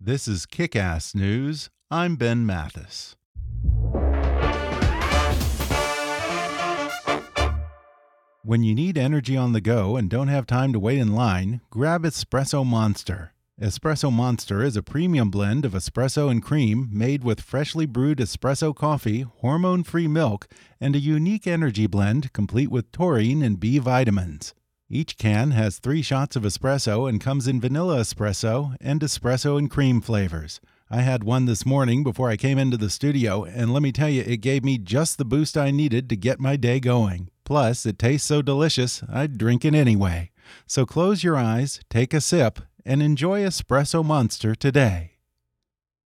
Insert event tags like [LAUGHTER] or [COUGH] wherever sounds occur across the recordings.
This is Kick Ass News. I'm Ben Mathis. When you need energy on the go and don't have time to wait in line, grab Espresso Monster. Espresso Monster is a premium blend of espresso and cream made with freshly brewed espresso coffee, hormone free milk, and a unique energy blend complete with taurine and B vitamins. Each can has three shots of espresso and comes in vanilla espresso and espresso and cream flavors. I had one this morning before I came into the studio, and let me tell you, it gave me just the boost I needed to get my day going. Plus, it tastes so delicious, I'd drink it anyway. So close your eyes, take a sip, and enjoy Espresso Monster today.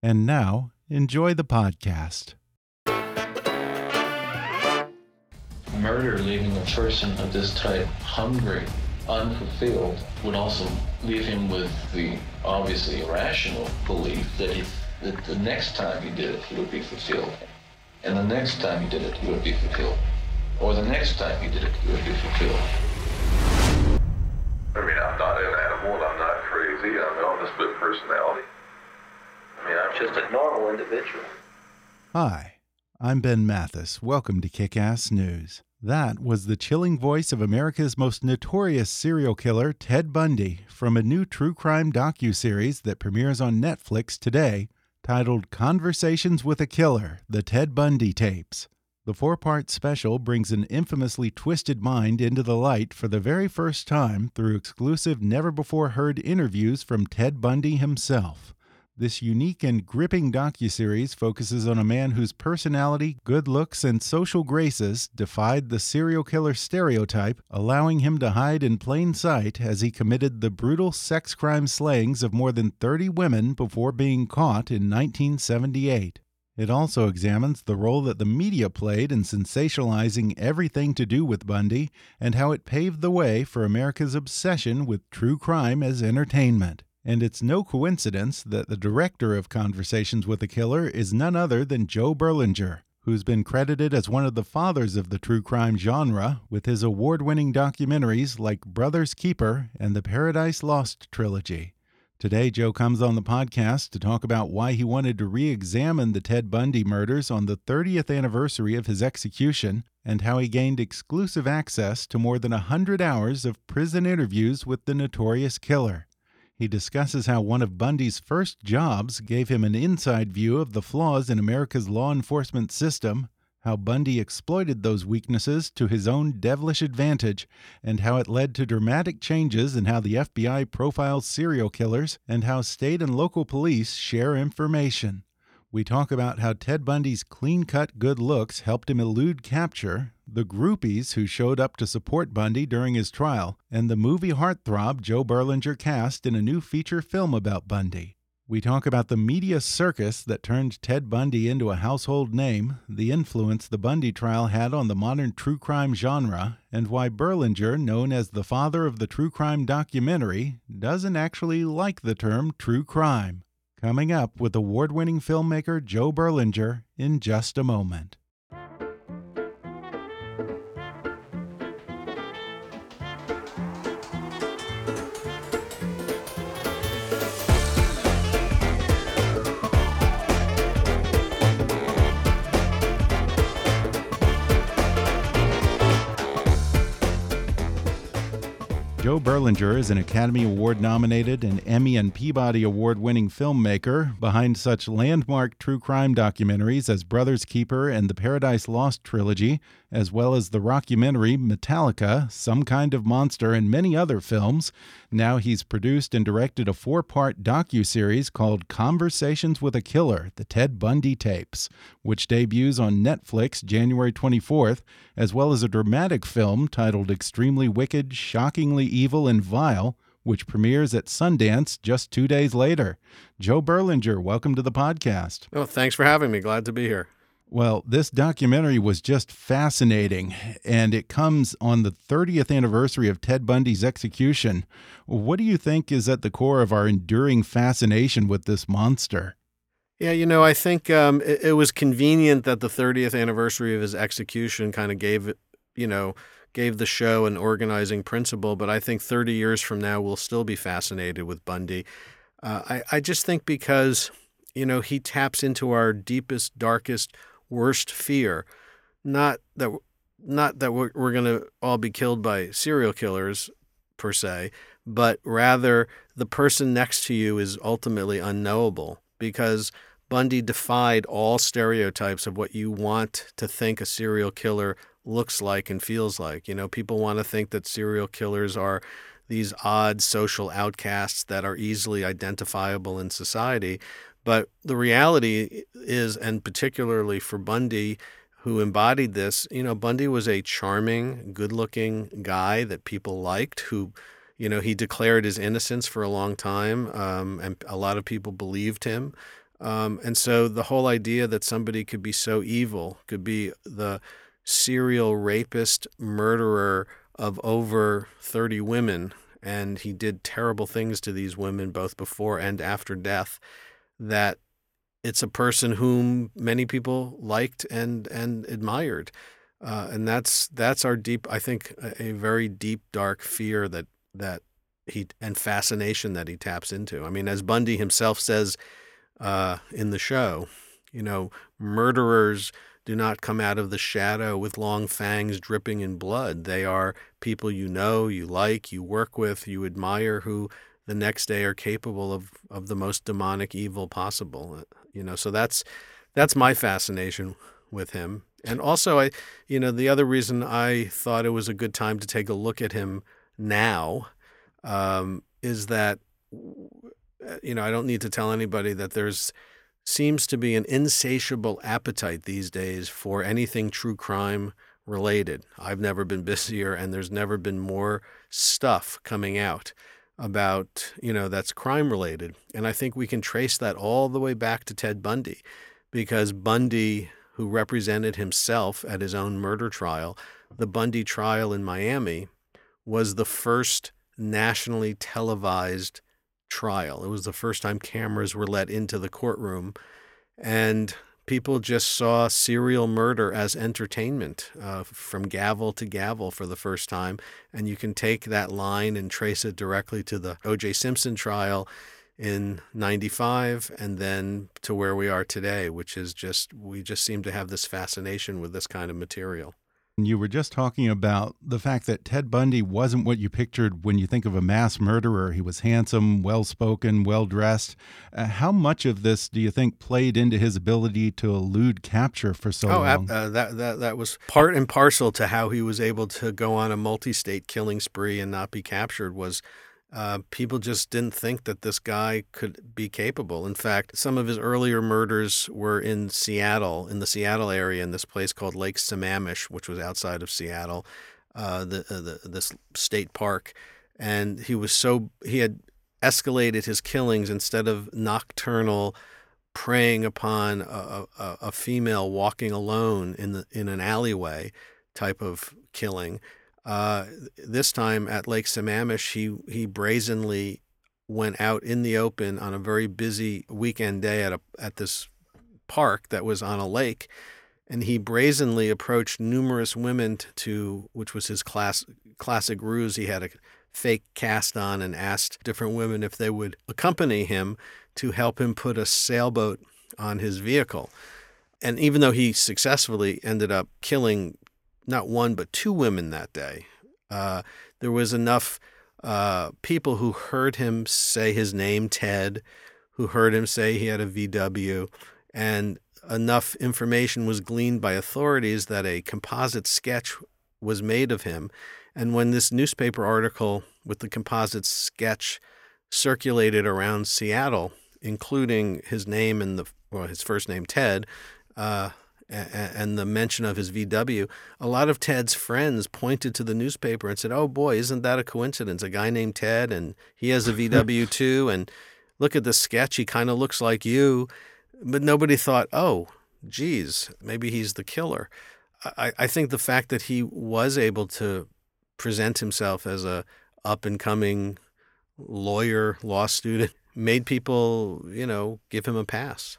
And now, enjoy the podcast. Murder leaving a person of this type hungry, unfulfilled, would also leave him with the obviously irrational belief that, he, that the next time he did it, he would be fulfilled. And the next time he did it, he would be fulfilled. Or the next time he did it, he would be fulfilled. I mean, I'm not an animal I'm not crazy. I mean, I'm a split personality. I mean, I'm just a normal individual. Hi, I'm Ben Mathis. Welcome to Kick Ass News. That was the chilling voice of America's most notorious serial killer, Ted Bundy, from a new true crime docu-series that premieres on Netflix today, titled Conversations with a Killer: The Ted Bundy Tapes. The four-part special brings an infamously twisted mind into the light for the very first time through exclusive never-before-heard interviews from Ted Bundy himself. This unique and gripping docuseries focuses on a man whose personality, good looks, and social graces defied the serial killer stereotype, allowing him to hide in plain sight as he committed the brutal sex crime slayings of more than 30 women before being caught in 1978. It also examines the role that the media played in sensationalizing everything to do with Bundy and how it paved the way for America's obsession with true crime as entertainment. And it's no coincidence that the director of Conversations with a Killer is none other than Joe Berlinger, who's been credited as one of the fathers of the true crime genre with his award winning documentaries like Brother's Keeper and the Paradise Lost trilogy. Today, Joe comes on the podcast to talk about why he wanted to re examine the Ted Bundy murders on the 30th anniversary of his execution and how he gained exclusive access to more than 100 hours of prison interviews with the notorious killer. He discusses how one of Bundy's first jobs gave him an inside view of the flaws in America's law enforcement system, how Bundy exploited those weaknesses to his own devilish advantage, and how it led to dramatic changes in how the FBI profiles serial killers and how state and local police share information. We talk about how Ted Bundy's clean cut good looks helped him elude capture, the groupies who showed up to support Bundy during his trial, and the movie heartthrob Joe Berlinger cast in a new feature film about Bundy. We talk about the media circus that turned Ted Bundy into a household name, the influence the Bundy trial had on the modern true crime genre, and why Berlinger, known as the father of the true crime documentary, doesn't actually like the term true crime. Coming up with award winning filmmaker Joe Berlinger in just a moment. Joe Berlinger is an Academy Award nominated and Emmy and Peabody Award winning filmmaker behind such landmark true crime documentaries as Brothers Keeper and the Paradise Lost trilogy, as well as the rockumentary Metallica, Some Kind of Monster, and many other films. Now he's produced and directed a four part docu-series called Conversations with a Killer, The Ted Bundy Tapes, which debuts on Netflix January 24th, as well as a dramatic film titled Extremely Wicked, Shockingly Evil and Vile, which premieres at Sundance just two days later. Joe Berlinger, welcome to the podcast. Oh, thanks for having me. Glad to be here. Well, this documentary was just fascinating, and it comes on the 30th anniversary of Ted Bundy's execution. What do you think is at the core of our enduring fascination with this monster? Yeah, you know, I think um, it, it, was convenient that the 30th anniversary of his execution kind of gave, you know, gave the show an organizing principle. But I think 30 years from now, we'll still be fascinated with Bundy. Uh, I, I just think because, you know, he taps into our deepest, darkest, worst fear. Not that, not that we're, we're going to all be killed by serial killers per se, but rather the person next to you is ultimately unknowable because Bundy defied all stereotypes of what you want to think a serial killer looks like and feels like. You know, people want to think that serial killers are these odd social outcasts that are easily identifiable in society. But the reality is, and particularly for Bundy, who embodied this, you know, Bundy was a charming, good looking guy that people liked, who, you know, he declared his innocence for a long time, um, and a lot of people believed him. Um, and so the whole idea that somebody could be so evil, could be the serial rapist, murderer of over 30 women, and he did terrible things to these women both before and after death, that it's a person whom many people liked and and admired. Uh, and that's that's our deep, I think, a, a very deep, dark fear that that he and fascination that he taps into. I mean, as Bundy himself says uh, in the show, you know, murderers do not come out of the shadow with long fangs dripping in blood. They are people you know, you like, you work with, you admire, who the next day are capable of, of the most demonic evil possible. Uh, you know, so that's that's my fascination with him. And also, I, you know, the other reason I thought it was a good time to take a look at him now um, is that, you know, I don't need to tell anybody that there's seems to be an insatiable appetite these days for anything true crime related. I've never been [LAUGHS] busier, and there's never been more stuff coming out about, you know, that's crime related. And I think we can trace that all the way back to Ted Bundy, because Bundy, who represented himself at his own murder trial, the Bundy trial in Miami, was the first nationally televised trial. It was the first time cameras were let into the courtroom, and people just saw serial murder as entertainment uh, from gavel to gavel for the first time. And you can take that line and trace it directly to the O.J. Simpson trial in 95 and then to where we are today, which is just, we just seem to have this fascination with this kind of material. You were just talking about the fact that Ted Bundy wasn't what you pictured when you think of a mass murderer. He was handsome, well spoken, well dressed. Uh, how much of this do you think played into his ability to elude capture for so oh, long? Uh, that, that, that was part and parcel to how he was able to go on a multi state killing spree and not be captured, was uh, people just didn't think that this guy could be capable. In fact, some of his earlier murders were in Seattle, in the Seattle area, in this place called Lake Sammamish, which was outside of Seattle, uh, the, uh, the this state park. And he was so he had escalated his killings instead of nocturnal preying upon a, a, a female walking alone in the in an alleyway type of killing uh, this time at Lake Sammamish, he he brazenly went out in the open on a very busy weekend day at a at this park that was on a lake, and he brazenly approached numerous women to, which was his class classic ruse. He had a fake cast on and asked different women if they would accompany him to help him put a sailboat on his vehicle. And even though he successfully ended up killing not one but two women that day. Uh, there was enough uh, people who heard him say his name, Ted, who heard him say he had a VW, and enough information was gleaned by authorities that a composite sketch was made of him. And when this newspaper article with the composite sketch circulated around Seattle, including his name and the well, his first name Ted, uh, and the mention of his VW, a lot of Ted's friends pointed to the newspaper and said, "Oh boy, isn't that a coincidence? A guy named Ted, and he has a [LAUGHS] VW too, and look at the sketch. He kind of looks like you." But nobody thought, "Oh, geez, maybe he's the killer." I, I think the fact that he was able to present himself as a up and coming lawyer, law student, [LAUGHS] made people, you know, give him a pass.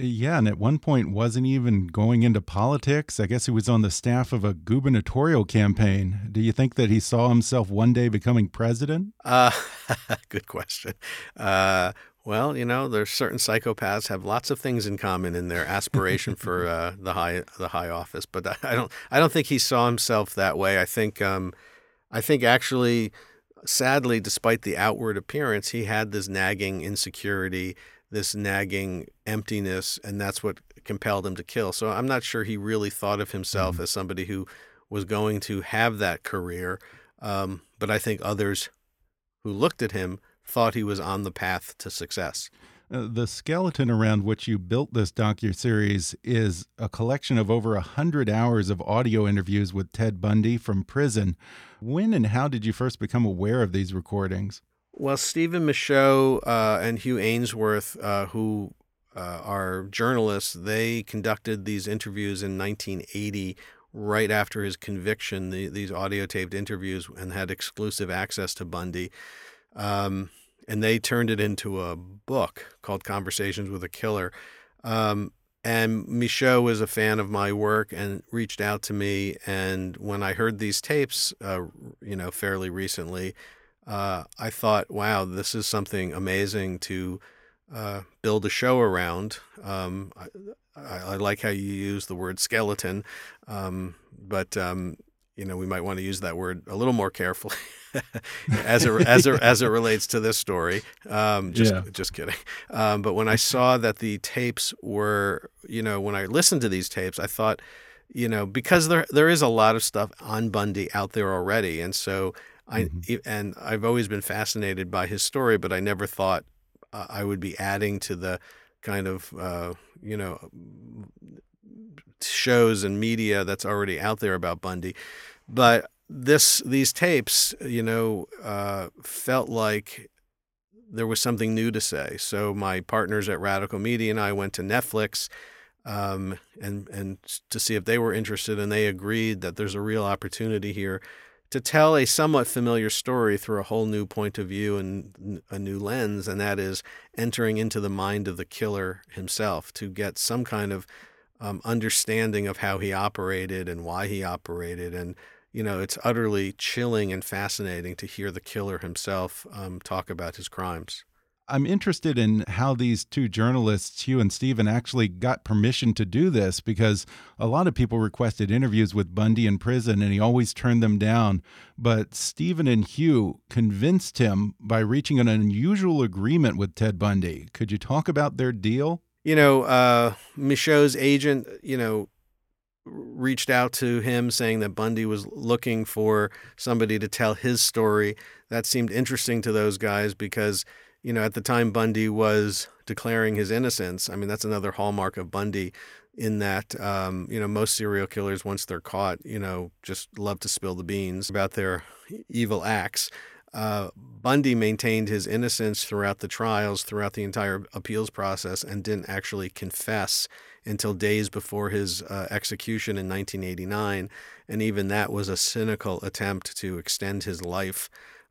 Yeah, and at one point wasn't even going into politics. I guess he was on the staff of a gubernatorial campaign. Do you think that he saw himself one day becoming president? Uh, [LAUGHS] good question. Uh, well, you know, there's certain psychopaths have lots of things in common in their aspiration for [LAUGHS] uh, the high the high office, but I don't I don't think he saw himself that way. I think um, I think actually, sadly, despite the outward appearance, he had this nagging insecurity this nagging emptiness, and that's what compelled him to kill. So I'm not sure he really thought of himself mm-hmm. as somebody who was going to have that career. Um, but I think others who looked at him thought he was on the path to success. Uh, the skeleton around which you built this docu-series is a collection of over a hundred hours of audio interviews with Ted Bundy from prison. When and how did you first become aware of these recordings? Well, Stephen Michaud uh, and Hugh Aynesworth, uh, who uh, are journalists, they conducted these interviews in 1980, right after his conviction. The, these audio taped interviews and had exclusive access to Bundy. Um, and they turned it into a book called Conversations with a Killer. Um, and Michaud was a fan of my work and reached out to me. And when I heard these tapes, uh, you know, fairly recently, uh, I thought, wow, this is something amazing to uh, build a show around. Um, I, I, like how you use the word skeleton, um, but um, you know we might want to use that word a little more carefully [LAUGHS] as it [LAUGHS] as it, as it relates to this story. Um, just yeah. just kidding. Um, but when I saw that the tapes were, you know, when I listened to these tapes, I thought, you know, because there there is a lot of stuff on Bundy out there already, and so I mm-hmm. and I've always been fascinated by his story, but I never thought uh, I would be adding to the kind of uh, you know shows and media that's already out there about Bundy. But this these tapes, you know, uh, felt like there was something new to say. So my partners at Radical Media and I went to Netflix. Um, and and to see if they were interested, and they agreed that there's a real opportunity here to tell a somewhat familiar story through a whole new point of view and a new lens, and that is entering into the mind of the killer himself to get some kind of um, understanding of how he operated and why he operated. And, you know, it's utterly chilling and fascinating to hear the killer himself um, talk about his crimes. I'm interested in how these two journalists, Hugh and Stephen, actually got permission to do this because a lot of people requested interviews with Bundy in prison and he always turned them down. But Stephen and Hugh convinced him by reaching an unusual agreement with Ted Bundy. Could you talk about their deal? You know, uh, Michaud's agent, you know, reached out to him saying that Bundy was looking for somebody to tell his story. That seemed interesting to those guys because you know, at the time Bundy was declaring his innocence. I mean, that's another hallmark of Bundy in that, um, you know, most serial killers, once they're caught, you know, just love to spill the beans about their evil acts. Uh, Bundy maintained his innocence throughout the trials, throughout the entire appeals process, and didn't actually confess until days before his uh, execution in 1989. And even that was a cynical attempt to extend his life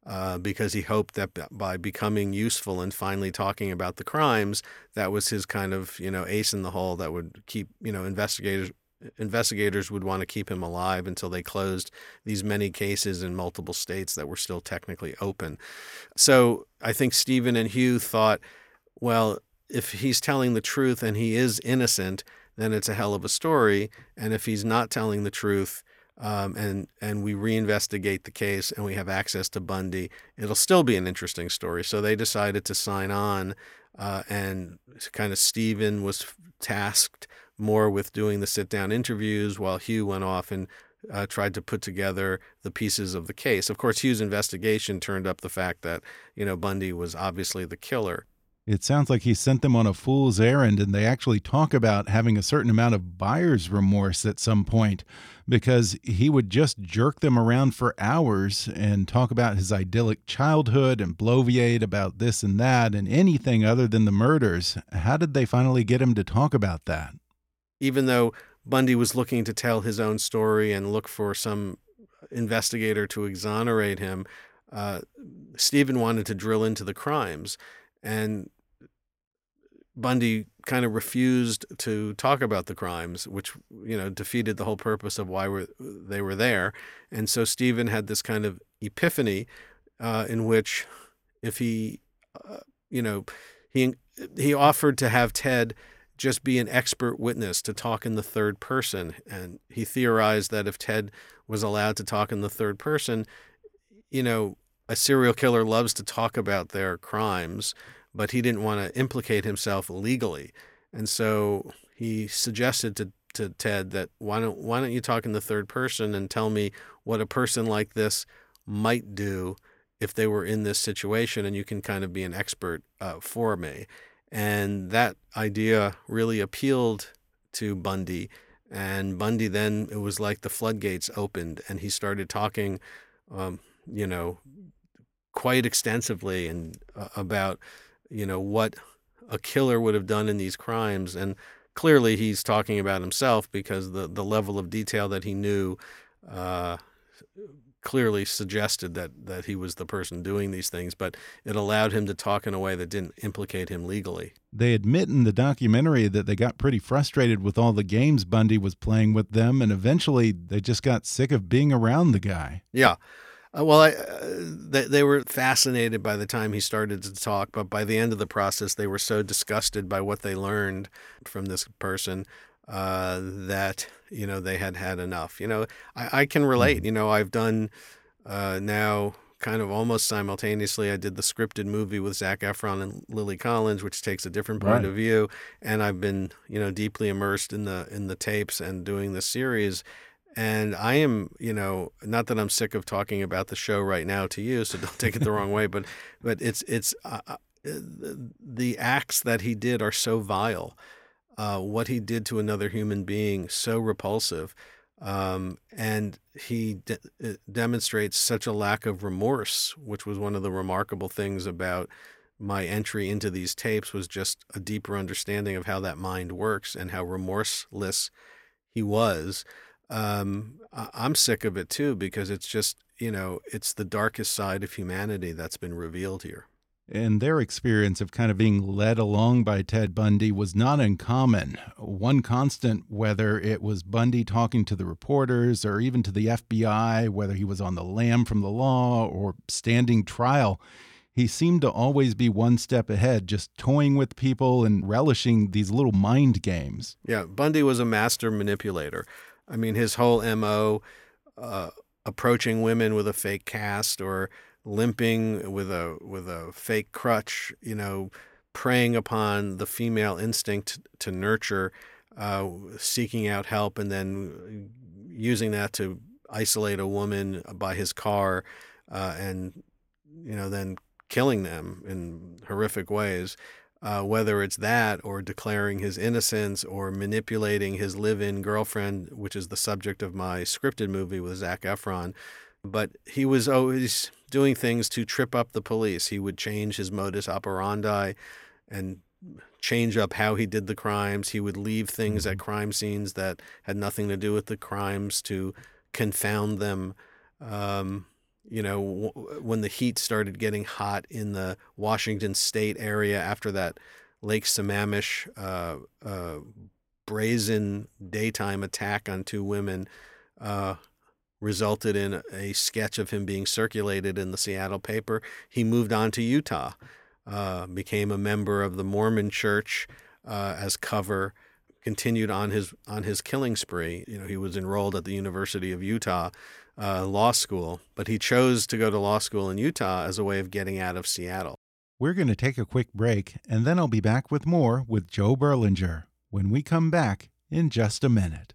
uh, because he hoped that by becoming useful and finally talking about the crimes, that was his kind of you know ace in the hole that would keep you know investigators investigators would want to keep him alive until they closed these many cases in multiple states that were still technically open. So I think Stephen and Hugh thought, well, if he's telling the truth and he is innocent, then it's a hell of a story. And if he's not telling the truth, um, and and we reinvestigate the case and we have access to Bundy, it'll still be an interesting story. So they decided to sign on, uh, and kind of Stephen was tasked more with doing the sit down interviews while Hugh went off and uh, tried to put together the pieces of the case. Of course, Hugh's investigation turned up the fact that you know Bundy was obviously the killer. It sounds like he sent them on a fool's errand, and they actually talk about having a certain amount of buyer's remorse at some point because he would just jerk them around for hours and talk about his idyllic childhood and bloviate about this and that and anything other than the murders. How did they finally get him to talk about that? Even though Bundy was looking to tell his own story and look for some investigator to exonerate him, uh, Stephen wanted to drill into the crimes. And Bundy kind of refused to talk about the crimes, which you know defeated the whole purpose of why were, they were there. And so Stephen had this kind of epiphany, uh, in which, if he, uh, you know, he he offered to have Ted just be an expert witness to talk in the third person, and he theorized that if Ted was allowed to talk in the third person, you know, a serial killer loves to talk about their crimes but he didn't want to implicate himself legally. And so he suggested to, to Ted that why don't why don't you talk in the third person and tell me what a person like this might do if they were in this situation, and you can kind of be an expert uh, for me. And that idea really appealed to Bundy. And Bundy then, it was like the floodgates opened, and he started talking, um, you know, quite extensively and uh, about you know, what a killer would have done in these crimes. And clearly he's talking about himself because the, the level of detail that he knew uh, clearly suggested that, that he was the person doing these things, but it allowed him to talk in a way that didn't implicate him legally. They admit in the documentary that they got pretty frustrated with all the games Bundy was playing with them, and eventually they just got sick of being around the guy. Yeah. Uh, well, I, uh, they, they were fascinated by the time he started to talk, but by the end of the process, they were so disgusted by what they learned from this person uh, that you know they had had enough. You know, I, I can relate. Mm-hmm. You know, I've done uh, now kind of almost simultaneously. I did the scripted movie with Zac Efron and Lily Collins, which takes a different point right. of view, and I've been you know deeply immersed in the in the tapes and doing the series. And I am, you know, not that I'm sick of talking about the show right now to you, so don't take it the wrong way, but but it's it's uh, uh the acts that he did are so vile. Uh, what he did to another human being so repulsive, um, and he de- uh, demonstrates such a lack of remorse, which was one of the remarkable things about my entry into these tapes was just a deeper understanding of how that mind works and how remorseless he was um, I'm sick of it too because it's just, you know, it's the darkest side of humanity that's been revealed here. And their experience of kind of being led along by Ted Bundy was not uncommon. One constant, whether it was Bundy talking to the reporters or even to the FBI, whether he was on the lam from the law or standing trial, he seemed to always be one step ahead, just toying with people and relishing these little mind games. Yeah, Bundy was a master manipulator. I mean, his whole MO, uh, approaching women with a fake cast or limping with a with a fake crutch, you know, preying upon the female instinct to nurture, uh, seeking out help, and then using that to isolate a woman by his car, uh, and you know, then killing them in horrific ways uh, whether it's that or declaring his innocence or manipulating his live in girlfriend, which is the subject of my scripted movie with Zac Efron. But he was always doing things to trip up the police. He would change his modus operandi and change up how he did the crimes. He would leave things at mm-hmm. crime scenes that had nothing to do with the crimes to confound them. Um, you know, when the heat started getting hot in the Washington State area after that Lake Sammamish uh, uh, brazen daytime attack on two women uh, resulted in a sketch of him being circulated in the Seattle paper. He moved on to Utah, uh, became a member of the Mormon Church uh, as cover continued on his on his killing spree. You know, he was enrolled at the University of Utah uh, Law School, but he chose to go to law school in Utah as a way of getting out of Seattle. We're going to take a quick break, and then I'll be back with more with Joe Berlinger when we come back in just a minute.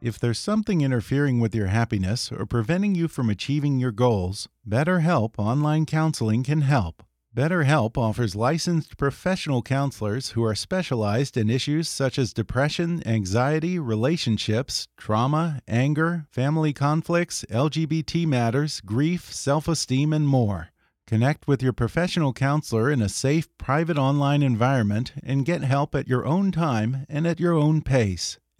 If there's something interfering with your happiness or preventing you from achieving your goals, BetterHelp Online Counseling can help. BetterHelp offers licensed professional counselors who are specialized in issues such as depression, anxiety, relationships, trauma, anger, family conflicts, LGBT matters, grief, self esteem, and more. Connect with your professional counselor in a safe, private online environment and get help at your own time and at your own pace.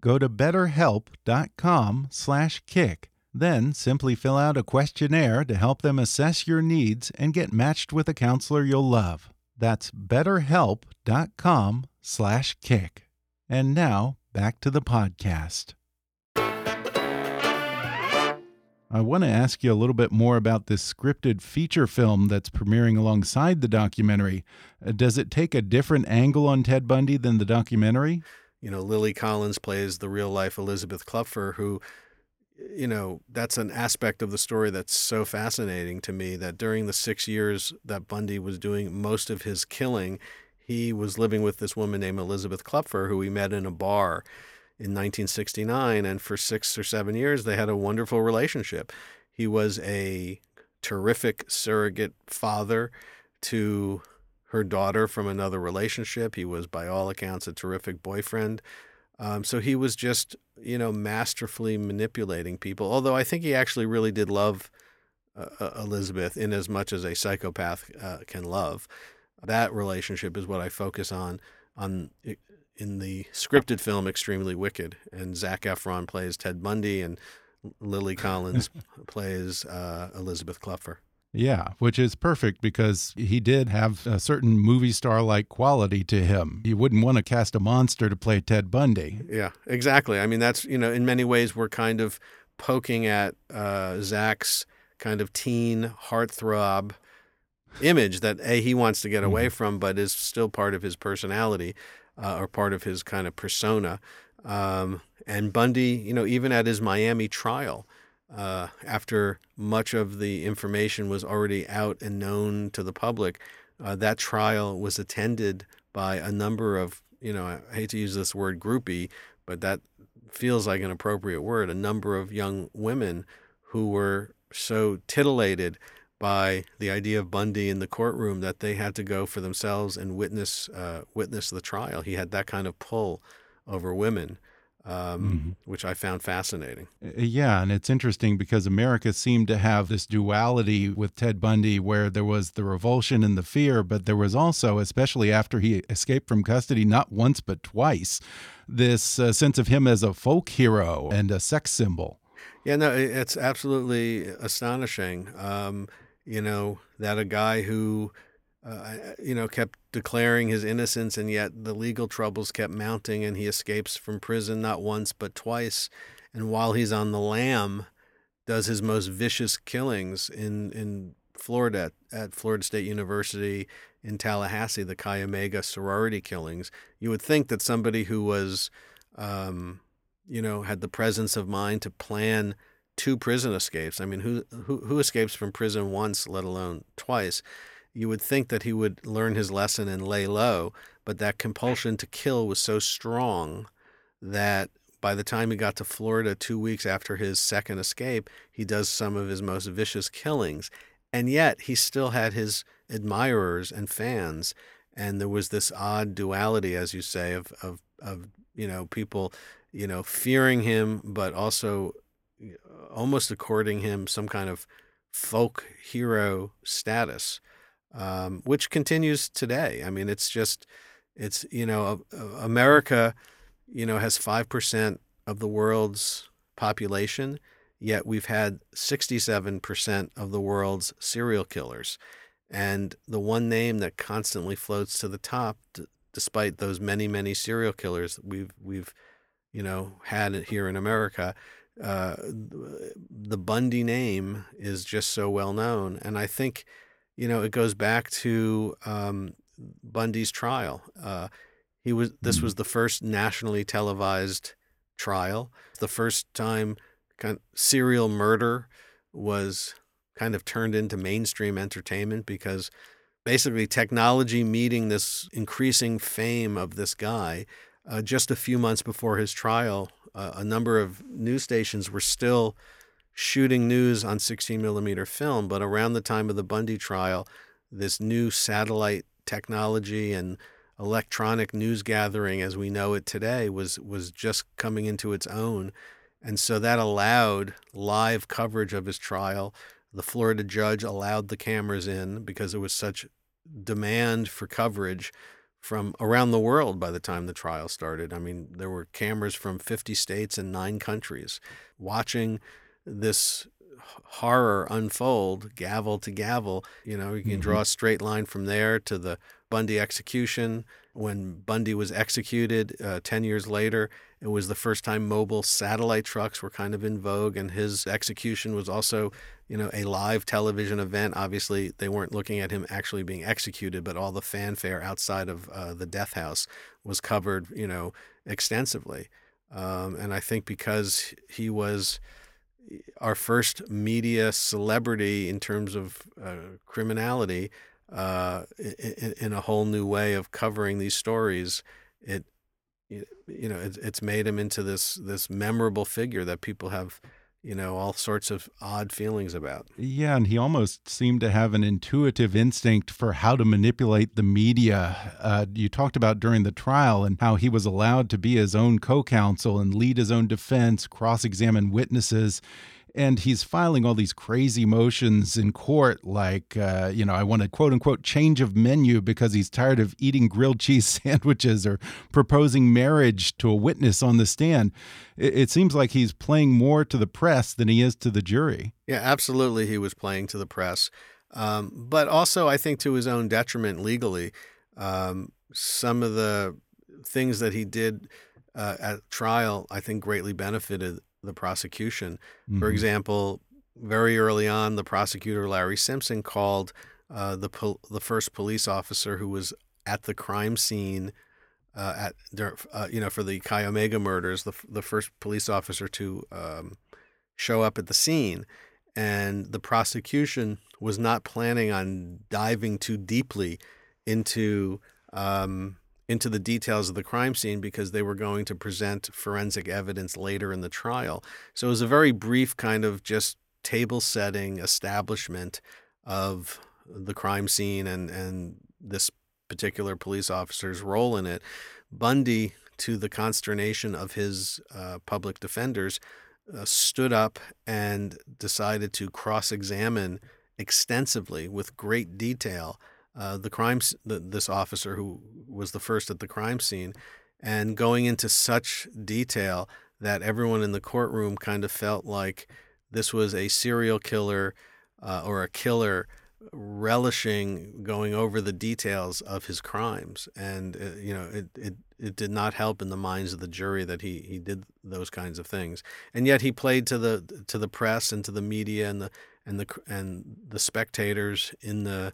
Go to betterhelp.com/kick. Then simply fill out a questionnaire to help them assess your needs and get matched with a counselor you'll love. That's betterhelp.com/kick. And now, back to the podcast. I want to ask you a little bit more about this scripted feature film that's premiering alongside the documentary. Uh, does it take a different angle on Ted Bundy than the documentary? You know, Lily Collins plays the real life Elizabeth Kloepfer, who, you know, that's an aspect of the story that's so fascinating to me that during the six years that Bundy was doing most of his killing, he was living with this woman named Elizabeth Kloepfer, who he met in a bar in 1969. And for six or seven years, they had a wonderful relationship. He was a terrific surrogate father to her daughter from another relationship. He was, by all accounts, a terrific boyfriend. Um, so he was just, you know, masterfully manipulating people. Although I think he actually really did love uh, uh Elizabeth in as much as a psychopath uh, can love. That relationship is what I focus on on in the scripted film Extremely Wicked, and Zac Efron plays Ted Bundy, and Lily [LAUGHS] Collins plays uh, Elizabeth Kloepfer. Yeah, which is perfect because he did have a certain movie star like quality to him. You wouldn't want to cast a monster to play Ted Bundy. Yeah, exactly. I mean, that's, you know, in many ways, we're kind of poking at uh, Zac's kind of teen heartthrob image that A, he wants to get away mm-hmm. from, but is still part of his personality uh, or part of his kind of persona. Um, and Bundy, you know, even at his Miami trial, uh, after much of the information was already out and known to the public, uh, that trial was attended by a number of, you know, I hate to use this word groupie, but that feels like an appropriate word, a number of young women who were so titillated by the idea of Bundy in the courtroom that they had to go for themselves and witness uh, witness the trial. He had that kind of pull over women um, mm-hmm. which I found fascinating. Uh, yeah, and it's interesting because America seemed to have this duality with Ted Bundy where there was the revulsion and the fear, but there was also, especially after he escaped from custody, not once but twice, this uh, sense of him as a folk hero and a sex symbol. Yeah, no, it's absolutely astonishing. Um, you know, that a guy who uh, you know, kept declaring his innocence, and yet the legal troubles kept mounting, and he escapes from prison not once but twice. And while he's on the lam, does his most vicious killings in in Florida at Florida State University in Tallahassee, the Chi Omega sorority killings. You would think that somebody who was, um, you know, had the presence of mind to plan two prison escapes. I mean, who who who escapes from prison once, let alone twice? You would think that he would learn his lesson and lay low, but that compulsion to kill was so strong that by the time he got to Florida two weeks after his second escape, he does some of his most vicious killings. And yet he still had his admirers and fans. And there was this odd duality, as you say, of, of, of you know, people, you know, fearing him, but also almost according him some kind of folk hero status um, which continues today. I mean, it's just It's you know America, you know, has five percent of the world's population, yet we've had 67% of the world's serial killers. And the one name that constantly floats to the top, d- despite those many, many serial killers we've we've you know had here in America, uh, the Bundy name is just so well known. And I think, you know, it goes back to um, Bundy's trial. Uh, he was this was the first nationally televised trial. The first time kind of serial murder was kind of turned into mainstream entertainment because basically technology meeting this increasing fame of this guy uh, just a few months before his trial uh, a number of news stations were still shooting news on 16 millimeter film but around the time of the bundy trial this new satellite technology and electronic news gathering as we know it today was was just coming into its own and so that allowed live coverage of his trial the Florida judge allowed the cameras in because there was such demand for coverage from around the world by the time the trial started. I mean, there were cameras from 50 states and nine countries watching this horror unfold gavel to gavel. You know, you can mm-hmm. draw a straight line from there to the Bundy execution. When Bundy was executed uh, 10 years later, it was the first time mobile satellite trucks were kind of in vogue, and his execution was also, you know, a live television event. Obviously, they weren't looking at him actually being executed, but all the fanfare outside of uh, the death house was covered, you know, extensively. Um, and I think because he was our first media celebrity in terms of uh, criminality, uh, in, in, a whole new way of covering these stories, it you know, it's made him into this this memorable figure that people have, you know, all sorts of odd feelings about. Yeah, and he almost seemed to have an intuitive instinct for how to manipulate the media. Uh, you talked about during the trial and how he was allowed to be his own co-counsel and lead his own defense, cross-examine witnesses and he's filing all these crazy motions in court, like, uh, you know, I want a quote unquote change of menu because he's tired of eating grilled cheese [LAUGHS] sandwiches or proposing marriage to a witness on the stand. It, it seems like he's playing more to the press than he is to the jury. Yeah, absolutely. He was playing to the press. Um, but also, I think to his own detriment legally. Um, some of the things that he did uh, at trial, I think, greatly benefited the prosecution. Mm-hmm. For example, very early on, the prosecutor Larry Simpson called uh, the pol- the first police officer who was at the crime scene uh, at uh, you know for the Chi Omega murders, the the first police officer to um, show up at the scene, and the prosecution was not planning on diving too deeply into um, into the details of the crime scene because they were going to present forensic evidence later in the trial. So it was a very brief kind of just table setting establishment of the crime scene and, and this particular police officer's role in it. Bundy, to the consternation of his uh, public defenders, uh, stood up and decided to cross examine extensively with great detail uh, the crime this officer who was the first at the crime scene and going into such detail that everyone in the courtroom kind of felt like this was a serial killer uh, or a killer relishing going over the details of his crimes. And uh, you know it, it it did not help in the minds of the jury that he he did those kinds of things. And yet he played to the to the press and to the media and the and the and the spectators in the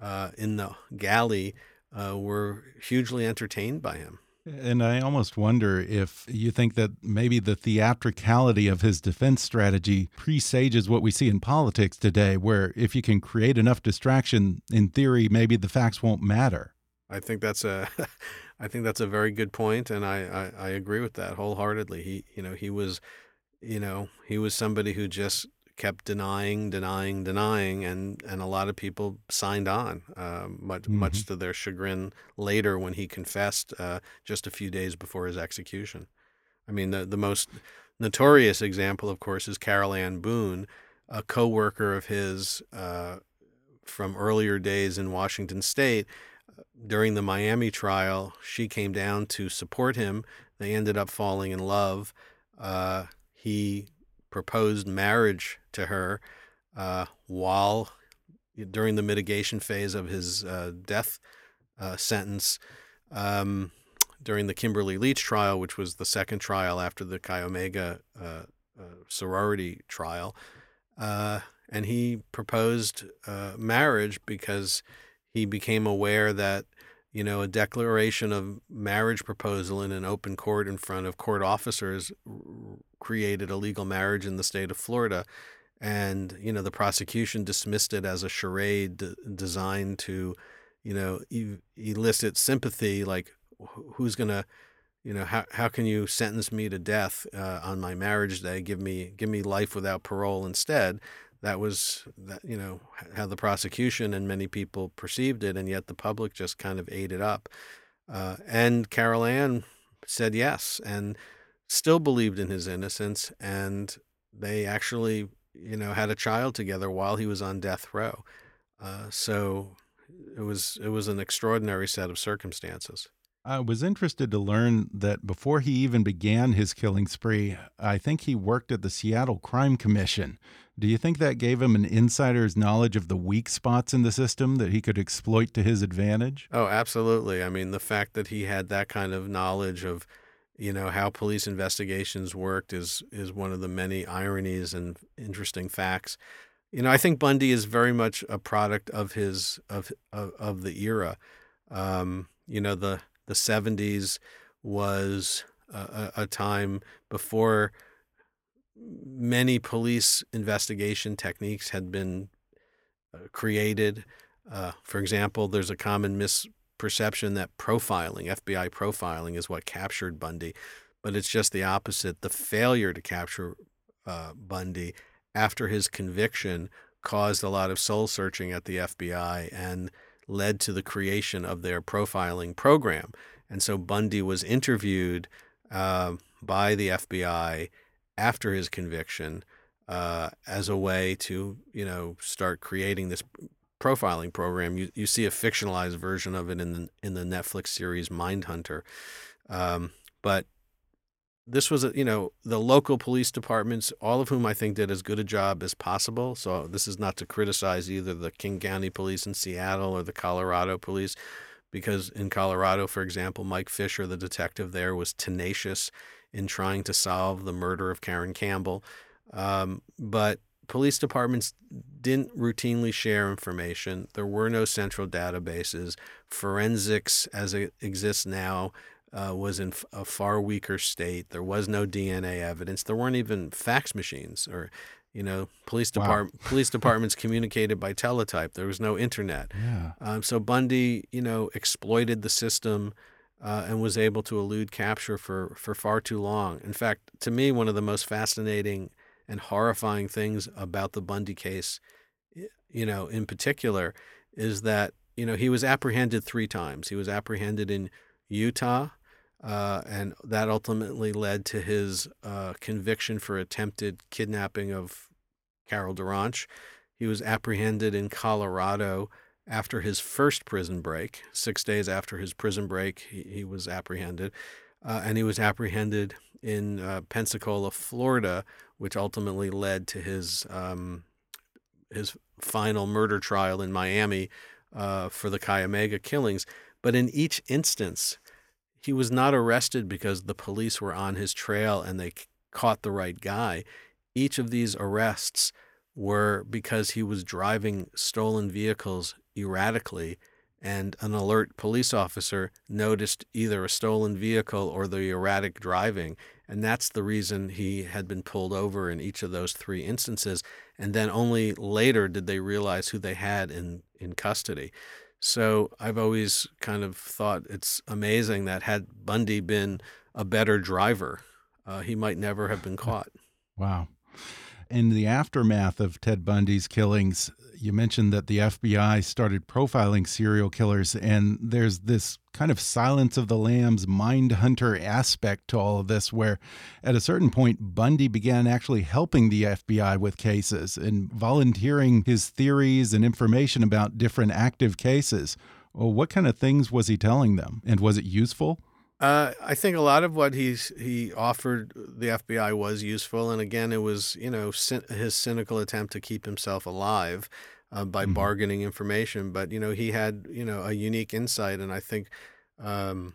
uh, in the galley uh, were hugely entertained by him. And I almost wonder if you think that maybe the theatricality of his defense strategy presages what we see in politics today, where if you can create enough distraction, in theory, maybe the facts won't matter. I think that's a, [LAUGHS] I think that's a very good point, and I, I, I agree with that wholeheartedly. He, you know, he was, you know, he was somebody who just kept denying, denying, denying, and and a lot of people signed on, uh, much mm-hmm. much to their chagrin later when he confessed uh, just a few days before his execution. I mean, the the most notorious example, of course, is Carole Ann Boone, a co-worker of his uh, from earlier days in Washington State. during the Miami trial, she came down to support him. They ended up falling in love. Uh, he proposed marriage to her uh, while during the mitigation phase of his uh, death uh, sentence. Um, during the Kimberly Leach trial, which was the second trial after the Chi Omega uh, uh, sorority trial, and he proposed marriage because he became aware that you know a declaration of marriage proposal in an open court in front of court officers created a legal marriage in the state of Florida and you know the prosecution dismissed it as a charade d- designed to you know elicit sympathy like who's going to you know how how can you sentence me to death uh, on my marriage day give me give me life without parole instead that was that you know how the prosecution and many people perceived it, and yet the public just kind of ate it up. Uh, and Carole Ann said yes, and still believed in his innocence, and they actually you know had a child together while he was on death row. Uh, so it was it was an extraordinary set of circumstances. I was interested to learn that before he even began his killing spree, I think he worked at the Seattle Crime Commission. Do you think that gave him an insider's knowledge of the weak spots in the system that he could exploit to his advantage? Oh, absolutely. I mean, the fact that he had that kind of knowledge of, you know, how police investigations worked is is one of the many ironies and interesting facts. You know, I think Bundy is very much a product of his of of, of the era. Um, you know, the the 70s was a, a time before many police investigation techniques had been uh, created. Uh, for example, there's a common misperception that profiling, FBI profiling, is what captured Bundy, but it's just the opposite. The failure to capture uh, Bundy after his conviction caused a lot of soul searching at the FBI and led to the creation of their profiling program. And so Bundy was interviewed uh, by the FBI after his conviction uh, as a way to, you know, start creating this profiling program. You, you see a fictionalized version of it in the, in the Netflix series Mindhunter. Um, but this was, a, you know, the local police departments, all of whom I think did as good a job as possible. So this is not to criticize either the King County Police in Seattle or the Colorado Police, because in Colorado, for example, Mike Fisher, the detective there, was tenacious in trying to solve the murder of Caryn Campbell. Um, but police departments didn't routinely share information. There were no central databases. Forensics, as it exists now, uh, was in a far weaker state. There was no DNA evidence. There weren't even fax machines or, you know, police department wow. [LAUGHS] police departments communicated by teletype. There was no internet. Yeah. Um, so Bundy, you know, exploited the system. Uh, and was able to elude capture for, for far too long. In fact, to me, one of the most fascinating and horrifying things about the Bundy case, you know, in particular, is that you know he was apprehended three times. He was apprehended in Utah, uh, and that ultimately led to his uh, conviction for attempted kidnapping of Carol DaRonch. He was apprehended in Colorado after his first prison break. Six days after his prison break, he, he was apprehended. Uh, and he was apprehended in uh, Pensacola, Florida, which ultimately led to his um, his final murder trial in Miami uh, for the Chi killings. But in each instance, he was not arrested because the police were on his trail and they caught the right guy. Each of these arrests were because he was driving stolen vehicles erratically and an alert police officer noticed either a stolen vehicle or the erratic driving. And that's the reason he had been pulled over in each of those three instances. And then only later did they realize who they had in, in custody. So I've always kind of thought it's amazing that had Bundy been a better driver, uh, he might never have been [LAUGHS] caught. Wow. In the aftermath of Ted Bundy's killings, you mentioned that the FBI started profiling serial killers, and there's this kind of silence of the lambs mind hunter aspect to all of this, where at a certain point, Bundy began actually helping the FBI with cases and volunteering his theories and information about different active cases. Well, what kind of things was he telling them, and was it useful? Uh, I think a lot of what he's he offered the FBI was useful, and again, it was you know his cynical attempt to keep himself alive uh, by mm-hmm. bargaining information. But you know he had you know a unique insight, and I think um,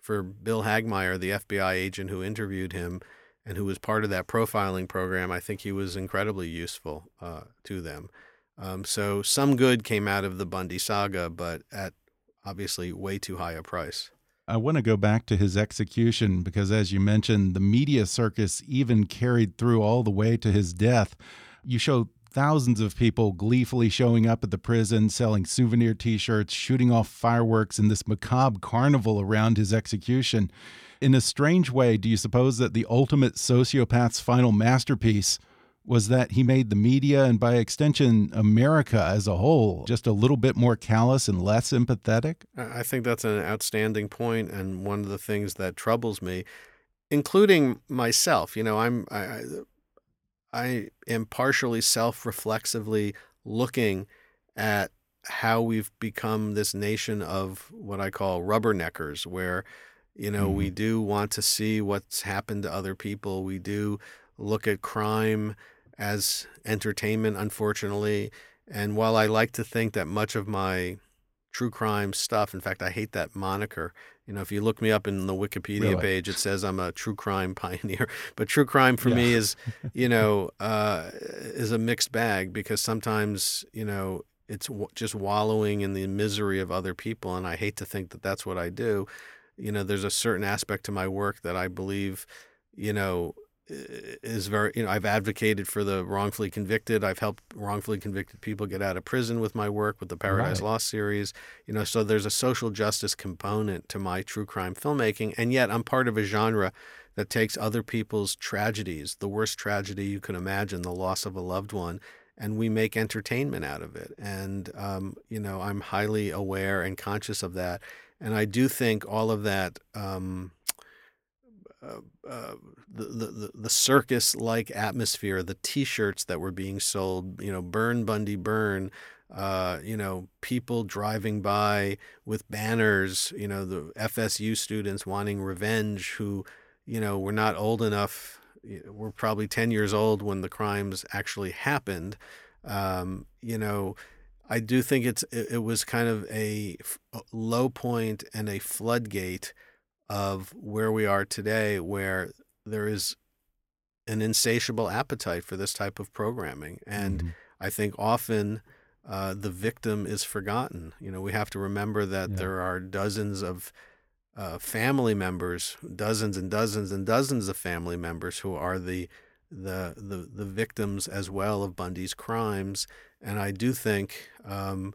for Bill Hagmaier, the FBI agent who interviewed him and who was part of that profiling program, I think he was incredibly useful uh, to them. Um, so some good came out of the Bundy saga, but at obviously way too high a price. I want to go back to his execution because, as you mentioned, the media circus even carried through all the way to his death. You show thousands of people gleefully showing up at the prison, selling souvenir t shirts, shooting off fireworks in this macabre carnival around his execution. In a strange way, do you suppose that the ultimate sociopath's final masterpiece was that he made the media and by extension America as a whole just a little bit more callous and less empathetic? I think that's an outstanding point and one of the things that troubles me including myself. You know, I'm I I am partially self-reflexively looking at how we've become this nation of what I call rubberneckers where you know, mm. we do want to see what's happened to other people. We do look at crime as entertainment, unfortunately. And while I like to think that much of my true crime stuff, in fact, I hate that moniker. You know, if you look me up in the Wikipedia really? page, it says I'm a true crime [LAUGHS] pioneer. But true crime for yeah. me is, you [LAUGHS] know, uh, is a mixed bag because sometimes, you know, it's w- just wallowing in the misery of other people, and I hate to think that that's what I do. You know, there's a certain aspect to my work that I believe, you know, is very you know I've advocated for the wrongfully convicted. I've helped wrongfully convicted people get out of prison with my work with the Paradise right. Lost series. You know, so there's a social justice component to my true crime filmmaking, and yet I'm part of a genre that takes other people's tragedies, the worst tragedy you can imagine, the loss of a loved one, and we make entertainment out of it. And um, you know, I'm highly aware and conscious of that, and I do think all of that. Um, the, the the circus like atmosphere, the T-shirts that were being sold, you know, burn Bundy burn, uh, you know, people driving by with banners, you know, the FSU students wanting revenge who, you know, were not old enough, were probably ten years old when the crimes actually happened. Um, you know, I do think it's it, it was kind of a, a low point and a floodgate of where we are today, where there is an insatiable appetite for this type of programming. And mm-hmm. I think often uh, the victim is forgotten. You know, we have to remember that yeah. there are dozens of uh, family members, dozens and dozens and dozens of family members who are the the the, the victims as well of Bundy's crimes. And I do think um,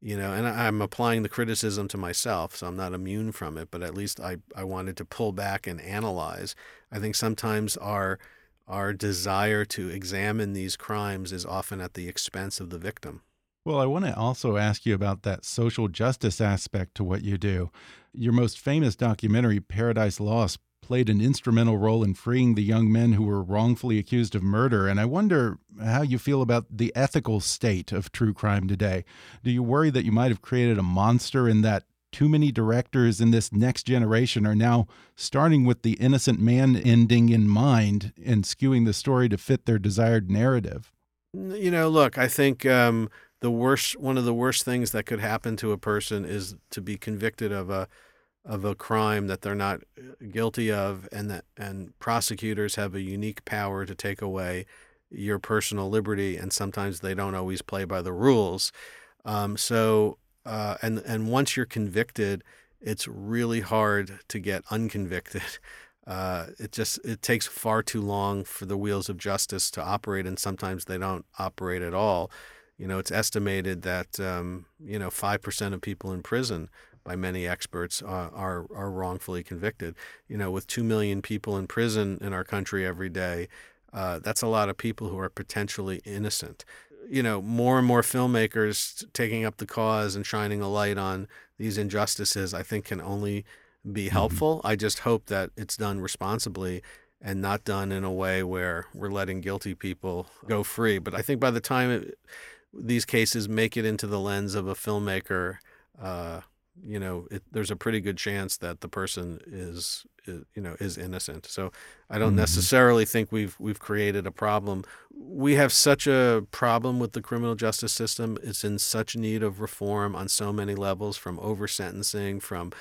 you know and i'm applying the criticism to myself so i'm not immune from it but at least i, I wanted to pull back and analyze i think sometimes our our desire to examine these crimes is often at the expense of the victim well, I want to also ask you about that social justice aspect to what you do. Your most famous documentary, Paradise Lost, played an instrumental role in freeing the young men who were wrongfully accused of murder. And I wonder how you feel about the ethical state of true crime today. Do you worry that you might have created a monster in that too many directors in this next generation are now starting with the innocent man ending in mind and skewing the story to fit their desired narrative? You know, look, I think um, the worst, one of the worst things that could happen to a person is to be convicted of a of a crime that they're not uh, guilty of and that and prosecutors have a unique power to take away your personal liberty and sometimes they don't always play by the rules. Um, so uh, and and once you're convicted it's really hard to get unconvicted. [LAUGHS] Uh, it just it takes far too long for the wheels of justice to operate and sometimes they don't operate at all. You know it's estimated that um, you know 5% of people in prison by many experts uh, are are wrongfully convicted. You know, with two million people in prison in our country every day, uh, that's a lot of people who are potentially innocent. You know, more and more filmmakers taking up the cause and shining a light on these injustices, I think, can only be mm-hmm. helpful. I just hope that it's done responsibly and not done in a way where we're letting guilty people go free. But I think by the time it, these cases make it into the lens of a filmmaker uh, you know, it, there's a pretty good chance that the person is, is you know, is innocent. So I don't Mhm. necessarily think we've we've created a problem. We have such a problem with the criminal justice system. It's in such need of reform on so many levels, from over sentencing, from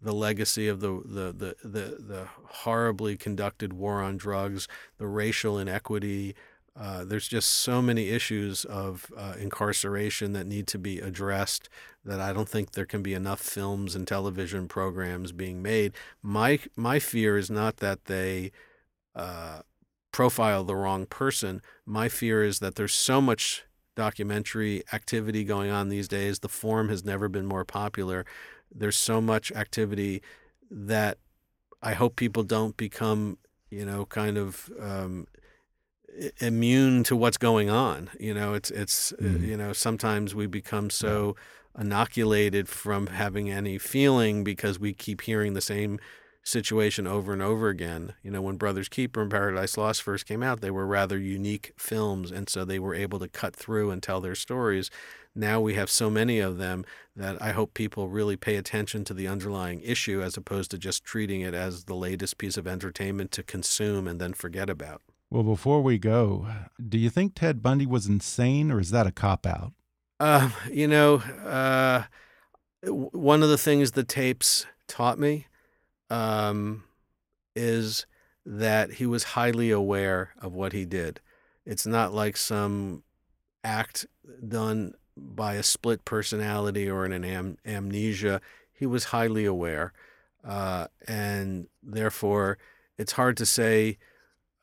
the legacy of the, the the the the horribly conducted war on drugs, the racial inequity. Uh, there's just so many issues of uh, incarceration that need to be addressed that I don't think there can be enough films and television programs being made. My my fear is not that they uh, profile the wrong person. My fear is that there's so much documentary activity going on these days. The form has never been more popular. There's so much activity that I hope people don't become, you know, kind of um, immune to what's going on. You know, it's it's Mhm. you know sometimes we become so inoculated from having any feeling because we keep hearing the same situation over and over again. You know, when Brothers Keeper and Paradise Lost first came out, they were rather unique films, and so they were able to cut through and tell their stories. Now we have so many of them that I hope people really pay attention to the underlying issue as opposed to just treating it as the latest piece of entertainment to consume and then forget about. Well, before we go, do you think Ted Bundy was insane or is that a cop out? Uh, you know, uh, one of the things the tapes taught me um, is that he was highly aware of what he did. It's not like some act done by a split personality or in an am- amnesia. He was highly aware. Uh, and therefore, it's hard to say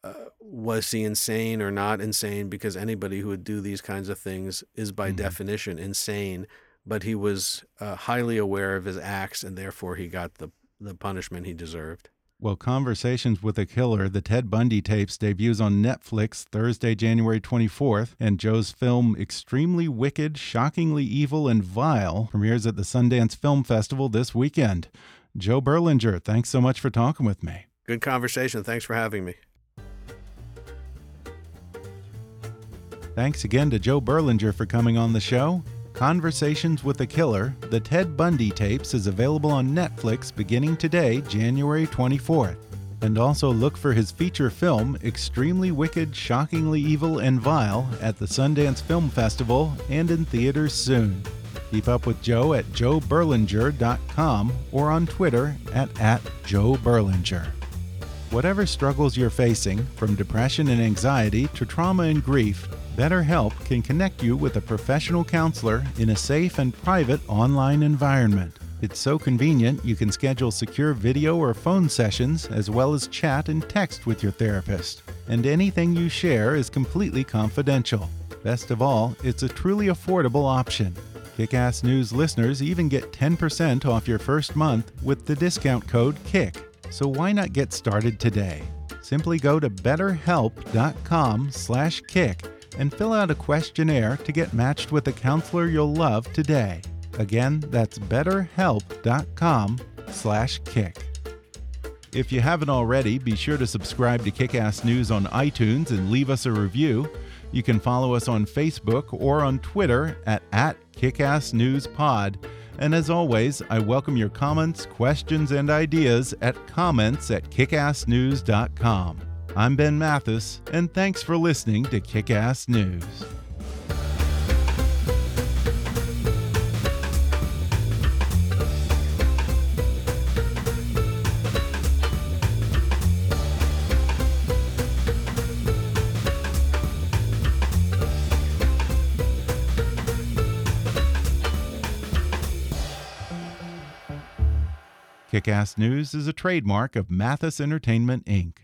uh, was he insane or not insane because anybody who would do these kinds of things is by Mhm. definition insane but he was uh, highly aware of his acts and therefore he got the the punishment he deserved Well, Conversations with a Killer, the Ted Bundy tapes, debuts on Netflix Thursday, January 24th, and Joe's film Extremely Wicked, Shockingly Evil, and Vile premieres at the Sundance Film Festival this weekend. Joe Berlinger, thanks so much for talking with me. good conversation thanks for having me Thanks again to Joe Berlinger for coming on the show. Conversations with a Killer, the Ted Bundy tapes, is available on Netflix beginning today, January 24th. And also look for his feature film, Extremely Wicked, Shockingly Evil, and Vile, at the Sundance Film Festival and in theaters soon. Keep up with Joe at joeberlinger.com or on Twitter at, at Joe Berlinger. Whatever struggles you're facing, from depression and anxiety to trauma and grief, BetterHelp can connect you with a professional counselor in a safe and private online environment. It's so convenient you can schedule secure video or phone sessions as well as chat and text with your therapist. And anything you share is completely confidential. Best of all, it's a truly affordable option. Kick-Ass News listeners even get 10% off your first month with the discount code KICK. So why not get started today? Simply go to betterhelp.com/kick and fill out a questionnaire to get matched with a counselor you'll love today. Again, that's betterhelp.com/kick. If you haven't already, be sure to subscribe to Kickass News on iTunes and leave us a review. You can follow us on Facebook or on Twitter at, at KickassNewsPod. And as always, I welcome your comments, questions, and ideas at comments at kickassnews.com. I'm Ben Mathis, and thanks for listening to Kickass News. Kickass News is a trademark of Mathis Entertainment, Inc.